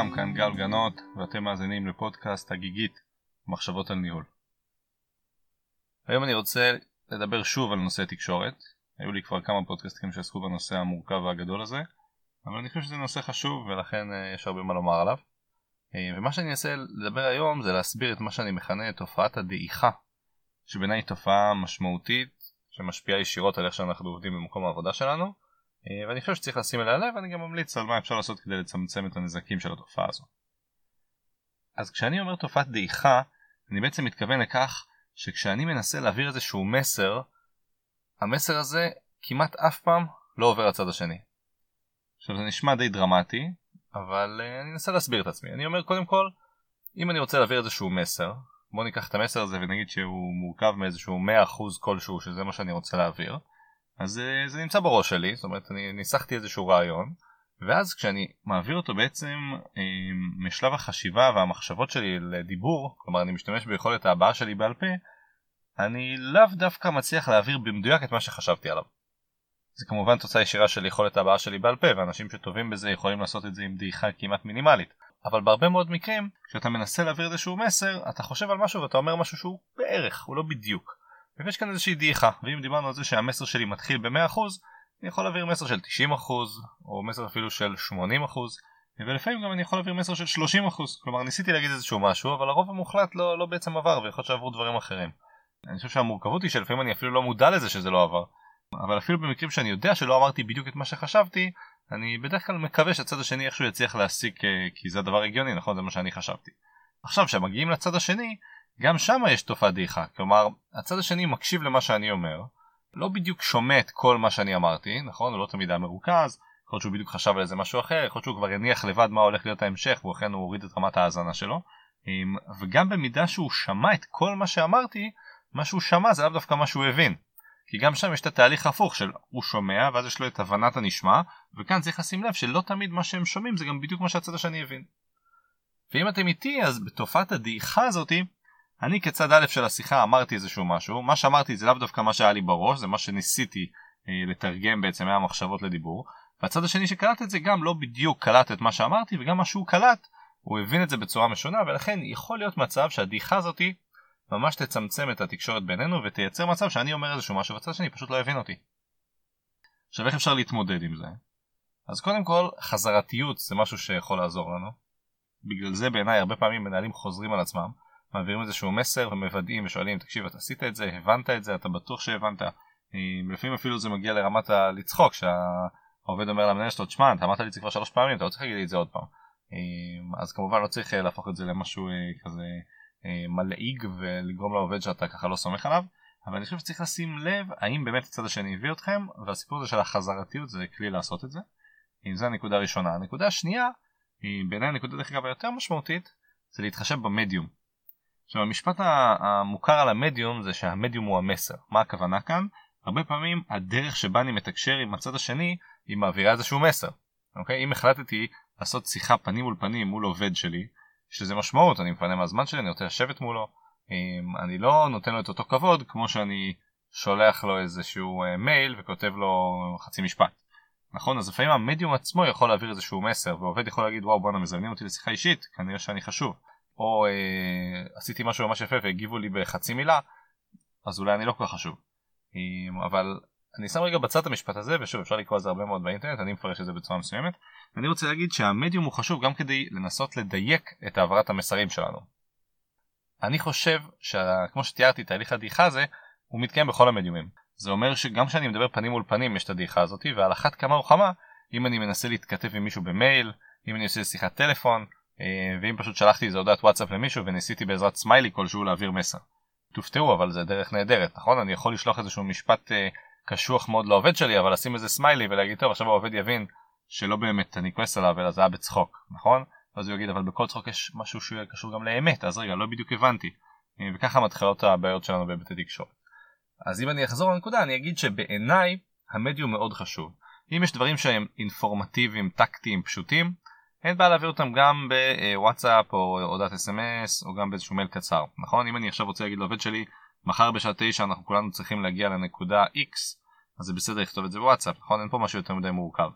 לכולם, כאן גל גנות, ואתם מאזינים לפודקאסט הגיגית מחשבות על ניהול. היום אני רוצה לדבר שוב על נושא תקשורת. היו לי כבר כמה פודקאסטים שעסקו בנושא המורכב והגדול הזה, אבל אני חושב שזה נושא חשוב ולכן אה, יש הרבה מה לומר עליו. אה, ומה שאני אנסה לדבר היום זה להסביר את מה שאני מכנה את תופעת הדעיכה, שבעיניי היא תופעה משמעותית שמשפיעה ישירות על איך שאנחנו עובדים במקום העבודה שלנו, ואני חושב שצריך לשים אליה לב, ואני גם ממליץ על מה אפשר לעשות כדי לצמצם את הנזקים של התופעה הזו. אז כשאני אומר תופעת דעיכה, אני בעצם מתכוון לכך שכשאני מנסה להעביר איזשהו מסר, המסר הזה כמעט אף פעם לא עובר לצד השני. עכשיו זה נשמע די דרמטי, אבל uh, אני אנסה להסביר את עצמי. אני אומר קודם כל, אם אני רוצה להעביר איזשהו מסר, בוא ניקח את המסר הזה ונגיד שהוא מורכב מאיזשהו 100% כלשהו שזה מה שאני רוצה להעביר, אז uh, זה נמצא בראש שלי, זאת אומרת אני ניסחתי איזשהו רעיון, ואז כשאני מעביר אותו בעצם um, משלב החשיבה והמחשבות שלי לדיבור, כלומר אני משתמש ביכולת ההבעה שלי בעל פה, אני לאו דווקא מצליח להעביר במדויק את מה שחשבתי עליו. זה כמובן תוצאה ישירה של יכולת הבעה שלי בעל פה ואנשים שטובים בזה יכולים לעשות את זה עם דעיכה כמעט מינימלית אבל בהרבה מאוד מקרים כשאתה מנסה להעביר איזשהו מסר אתה חושב על משהו ואתה אומר משהו שהוא בערך הוא לא בדיוק ויש כאן איזושהי דעיכה ואם דיברנו על זה שהמסר שלי מתחיל ב-100% אני יכול להעביר מסר של 90% או מסר אפילו של 80% ולפעמים גם אני יכול להעביר מסר של 30% כלומר ניסיתי להגיד איזשהו משהו אבל הרוב המוחלט לא, לא בעצם עבר ויכול להיות שעברו דברים אחרים אני חושב שהמורכבות היא שלפעמים אני אפילו לא מודע לזה שזה לא עבר אבל אפילו במקרים שאני יודע שלא אמרתי בדיוק את מה שחשבתי, אני בדרך כלל מקווה שהצד השני איכשהו יצליח להסיק אה, כי זה הדבר הגיוני, נכון? זה מה שאני חשבתי. עכשיו, כשמגיעים לצד השני, גם שם יש תופעת דעיכה. כלומר, הצד השני מקשיב למה שאני אומר, לא בדיוק שומע את כל מה שאני אמרתי, נכון? הוא לא תמיד היה מרוכז, יכול להיות שהוא בדיוק חשב על איזה משהו אחר, יכול להיות שהוא כבר יניח לבד מה הולך להיות ההמשך, ואכן הוא הוריד את רמת ההאזנה שלו. וגם במידה שהוא שמע את כל מה שאמרתי, מה שהוא שמע זה לאו דווקא מה שהוא הבין. כי גם שם יש את התהליך ההפוך של הוא שומע ואז יש לו את הבנת הנשמע וכאן צריך לשים לב שלא תמיד מה שהם שומעים זה גם בדיוק מה שהצד השני הבין. ואם אתם איתי אז בתופעת הדעיכה הזאתי אני כצד א' של השיחה אמרתי איזשהו משהו מה שאמרתי זה לאו דווקא מה שהיה לי בראש זה מה שניסיתי אה, לתרגם בעצם מהמחשבות לדיבור והצד השני שקלט את זה גם לא בדיוק קלט את מה שאמרתי וגם מה שהוא קלט הוא הבין את זה בצורה משונה ולכן יכול להיות מצב שהדעיכה הזאתי ממש תצמצם את התקשורת בינינו ותייצר מצב שאני אומר איזשהו משהו בצד השני פשוט לא הבין אותי. עכשיו איך אפשר להתמודד עם זה? אז קודם כל חזרתיות זה משהו שיכול לעזור לנו. בגלל זה בעיניי הרבה פעמים מנהלים חוזרים על עצמם, מעבירים איזשהו מסר ומוודאים ושואלים תקשיב אתה עשית את זה, הבנת את זה, אתה בטוח שהבנת. לפעמים אפילו זה מגיע לרמת הלצחוק שהעובד אומר למנהל שלו תשמע אתה אמרת לי את זה כבר שלוש פעמים אתה לא צריך להגיד לי את זה עוד פעם. אז כמובן לא צריך להפוך את זה למשהו כזה אה, מלעיג ולגרום לעובד שאתה ככה לא סומך עליו אבל אני חושב שצריך לשים לב האם באמת הצד השני הביא אתכם והסיפור הזה של החזרתיות זה כלי לעשות את זה. אם זה הנקודה הראשונה. הנקודה השנייה היא בעיניי הנקודה דרך אגב היותר משמעותית זה להתחשב במדיום. עכשיו המשפט המוכר על המדיום זה שהמדיום הוא המסר. מה הכוונה כאן? הרבה פעמים הדרך שבה אני מתקשר עם הצד השני היא מעבירה איזשהו מסר. אוקיי? אם החלטתי לעשות שיחה פנים מול פנים מול עובד שלי יש לזה משמעות, אני מפנה מהזמן שלי, אני רוצה לשבת מולו, אני לא נותן לו את אותו כבוד כמו שאני שולח לו איזשהו אה, מייל וכותב לו חצי משפט. נכון? אז לפעמים המדיום עצמו יכול להעביר איזשהו מסר ועובד יכול להגיד וואו בואנה מזמנים אותי לשיחה אישית כנראה שאני חשוב או אה, עשיתי משהו ממש יפה והגיבו לי בחצי מילה אז אולי אני לא כל כך חשוב אה, אבל אני שם רגע בצד המשפט הזה ושוב אפשר לקרוא על זה הרבה מאוד באינטרנט אני מפרש את זה בצורה מסוימת אני רוצה להגיד שהמדיום הוא חשוב גם כדי לנסות לדייק את העברת המסרים שלנו. אני חושב שכמו שתיארתי תהליך הדעיכה הזה הוא מתקיים בכל המדיומים. זה אומר שגם כשאני מדבר פנים מול פנים יש את הדעיכה הזאת ועל אחת כמה וכמה אם אני מנסה להתכתב עם מישהו במייל אם אני עושה שיחת טלפון ואם פשוט שלחתי איזה הודעת וואטסאפ למישהו וניסיתי בעזרת סמיילי כלשהו להעביר מסר. תופתעו אבל זה דרך נהדרת נכון אני יכול לשלוח איזשהו משפט אה, קשוח מאוד לעובד שלי אבל לשים איזה סמיילי ולהגיד טוב עכשיו העובד יבין שלא באמת אני כועס עליו אלא זה היה בצחוק נכון אז הוא יגיד אבל בכל צחוק יש משהו שהוא קשור גם לאמת אז רגע לא בדיוק הבנתי וככה מתחילות הבעיות שלנו בהיבטי תקשורת. אז אם אני אחזור לנקודה אני אגיד שבעיניי המדיום מאוד חשוב אם יש דברים שהם אינפורמטיביים טקטיים פשוטים אין בעיה להעביר אותם גם בוואטסאפ או הודעת אס.אם.אס או גם באיזשהו מייל קצר נכון? אם אני עכשיו רוצה להגיד לעובד שלי מחר בשעה 9 אנחנו כולנו צריכים להגיע לנקודה x אז זה בסדר לכתוב את זה בוואטסאפ נכון? אין פה משהו יותר מדי מורכב.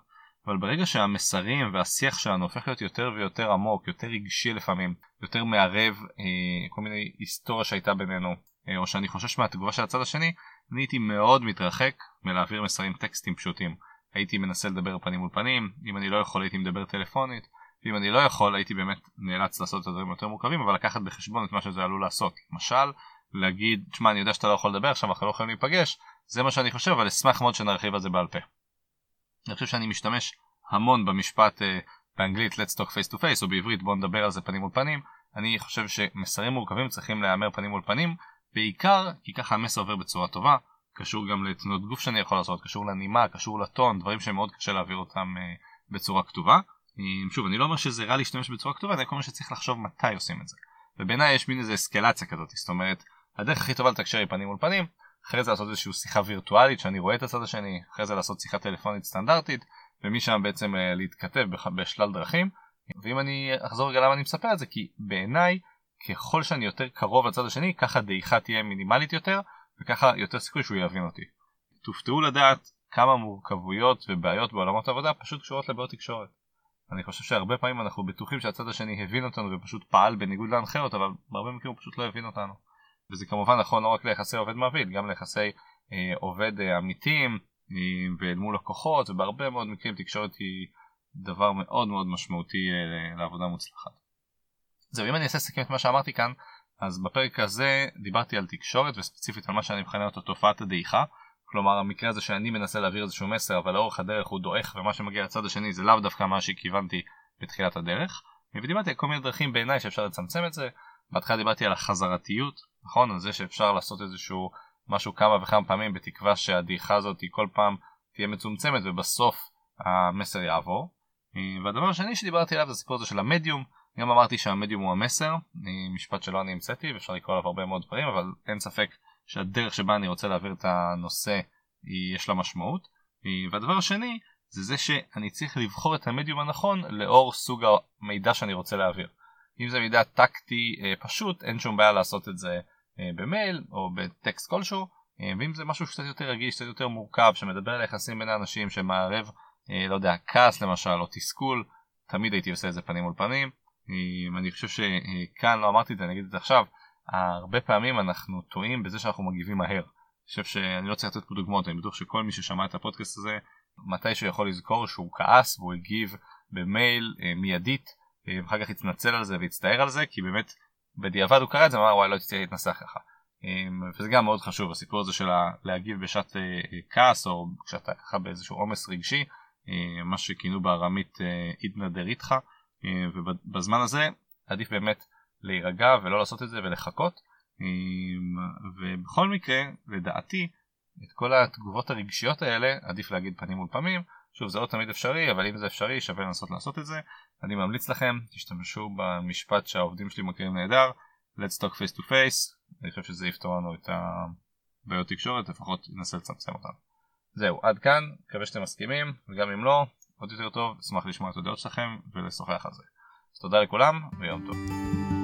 אבל ברגע שהמסרים והשיח שלנו הופך להיות יותר ויותר עמוק, יותר רגשי לפעמים, יותר מערב אה, כל מיני היסטוריה שהייתה בינינו, אה, או שאני חושש מהתגובה של הצד השני, אני הייתי מאוד מתרחק מלהעביר מסרים טקסטים פשוטים. הייתי מנסה לדבר פנים מול פנים, אם אני לא יכול הייתי מדבר טלפונית, ואם אני לא יכול הייתי באמת נאלץ לעשות את הדברים יותר מורכבים, אבל לקחת בחשבון את מה שזה עלול לעשות. למשל, להגיד, תשמע אני יודע שאתה לא יכול לדבר עכשיו, אנחנו לא יכולים להיפגש, זה מה שאני חושב, אבל אשמח מאוד שנרחיב על זה בעל פה. אני חושב שאני משתמש המון במשפט uh, באנגלית let's talk face to face או בעברית בוא נדבר על זה פנים מול פנים אני חושב שמסרים מורכבים צריכים להיאמר פנים מול פנים בעיקר כי ככה המסר עובר בצורה טובה קשור גם לתנועות גוף שאני יכול לעשות קשור לנימה קשור לטון דברים שמאוד קשה להעביר אותם uh, בצורה כתובה שוב אני לא אומר שזה רע להשתמש בצורה כתובה אני רק אומר שצריך לחשוב מתי עושים את זה ובעיניי יש מין איזה אסקלציה כזאת זאת אומרת הדרך הכי טובה לתקשר היא פנים מול פנים אחרי זה לעשות איזושהי שיחה וירטואלית שאני רואה את הצד השני, אחרי זה לעשות שיחה טלפונית סטנדרטית, ומשם בעצם uh, להתכתב בשלל דרכים. ואם אני אחזור רגע למה אני מספר את זה, כי בעיניי ככל שאני יותר קרוב לצד השני, ככה דעיכה תהיה מינימלית יותר, וככה יותר סיכוי שהוא יבין אותי. תופתעו לדעת כמה מורכבויות ובעיות בעולמות העבודה פשוט קשורות לבעיות תקשורת. אני חושב שהרבה פעמים אנחנו בטוחים שהצד השני הבין אותנו ופשוט פעל בניגוד להנחיות, אבל בהרבה מקרים הוא פשוט לא הבין אותנו. וזה כמובן נכון לא רק ליחסי עובד מעביד, גם ליחסי אה, עובד אה, עמיתים אה, ואל מול לקוחות, ובהרבה מאוד מקרים תקשורת היא דבר מאוד מאוד משמעותי אה, לעבודה מוצלחת. זהו, אם אני אעשה סיכם את מה שאמרתי כאן, אז בפרק הזה דיברתי על תקשורת וספציפית על מה שאני מכנה אותו תופעת הדעיכה. כלומר המקרה הזה שאני מנסה להעביר איזשהו מסר אבל לאורך הדרך הוא דועך ומה שמגיע לצד השני זה לאו דווקא מה שכיוונתי בתחילת הדרך. ודיברתי על כל מיני דרכים בעיניי שאפשר לצמצם את זה. בהתחלה דיברתי על החזרתיות נכון? על זה שאפשר לעשות איזשהו משהו כמה וכמה פעמים בתקווה שהדעיכה הזאת היא כל פעם תהיה מצומצמת ובסוף המסר יעבור. והדבר השני שדיברתי עליו זה הסיפור הזה של המדיום. גם אמרתי שהמדיום הוא המסר, משפט שלא אני המצאתי ואפשר לקרוא עליו הרבה מאוד דברים אבל אין ספק שהדרך שבה אני רוצה להעביר את הנושא יש לה משמעות. והדבר השני זה זה שאני צריך לבחור את המדיום הנכון לאור סוג המידע שאני רוצה להעביר. אם זה מידע טקטי אה, פשוט אין שום בעיה לעשות את זה אה, במייל או בטקסט כלשהו אה, ואם זה משהו קצת יותר רגיש קצת יותר מורכב שמדבר על יחסים בין האנשים שמערב אה, לא יודע כעס למשל או תסכול תמיד הייתי עושה את זה פנים מול פנים אני חושב שכאן לא אמרתי את זה אני אגיד את זה עכשיו הרבה פעמים אנחנו טועים בזה שאנחנו מגיבים מהר. אני חושב שאני לא צריך לתת פה דוגמאות אני בטוח שכל מי ששמע את הפודקאסט הזה מתי שהוא יכול לזכור שהוא כעס והוא הגיב במייל מיידית ואחר כך יתנצל על זה ויצטער על זה כי באמת בדיעבד הוא קרא את זה ואמר וואי לא תצטרך להתנסח ככה. אמ, וזה גם מאוד חשוב הסיפור הזה של להגיב בשעת אה, אה, כעס או כשאתה ככה באיזשהו עומס רגשי אה, מה שכינו בארמית אידנא דריתחא ובזמן הזה עדיף באמת להירגע ולא לעשות את זה ולחכות אמ, ובכל מקרה לדעתי את כל התגובות הרגשיות האלה עדיף להגיד פנים מול פנים שוב זה לא תמיד אפשרי אבל אם זה אפשרי שווה לנסות לעשות את זה אני ממליץ לכם תשתמשו במשפט שהעובדים שלי מכירים נהדר let's talk face to face אני חושב שזה יפתור לנו את הבעיות תקשורת לפחות ננסה לצמצם אותן. זהו עד כאן מקווה שאתם מסכימים וגם אם לא עוד יותר טוב אשמח לשמוע את הדעות שלכם ולשוחח על זה. אז תודה לכולם ויום טוב.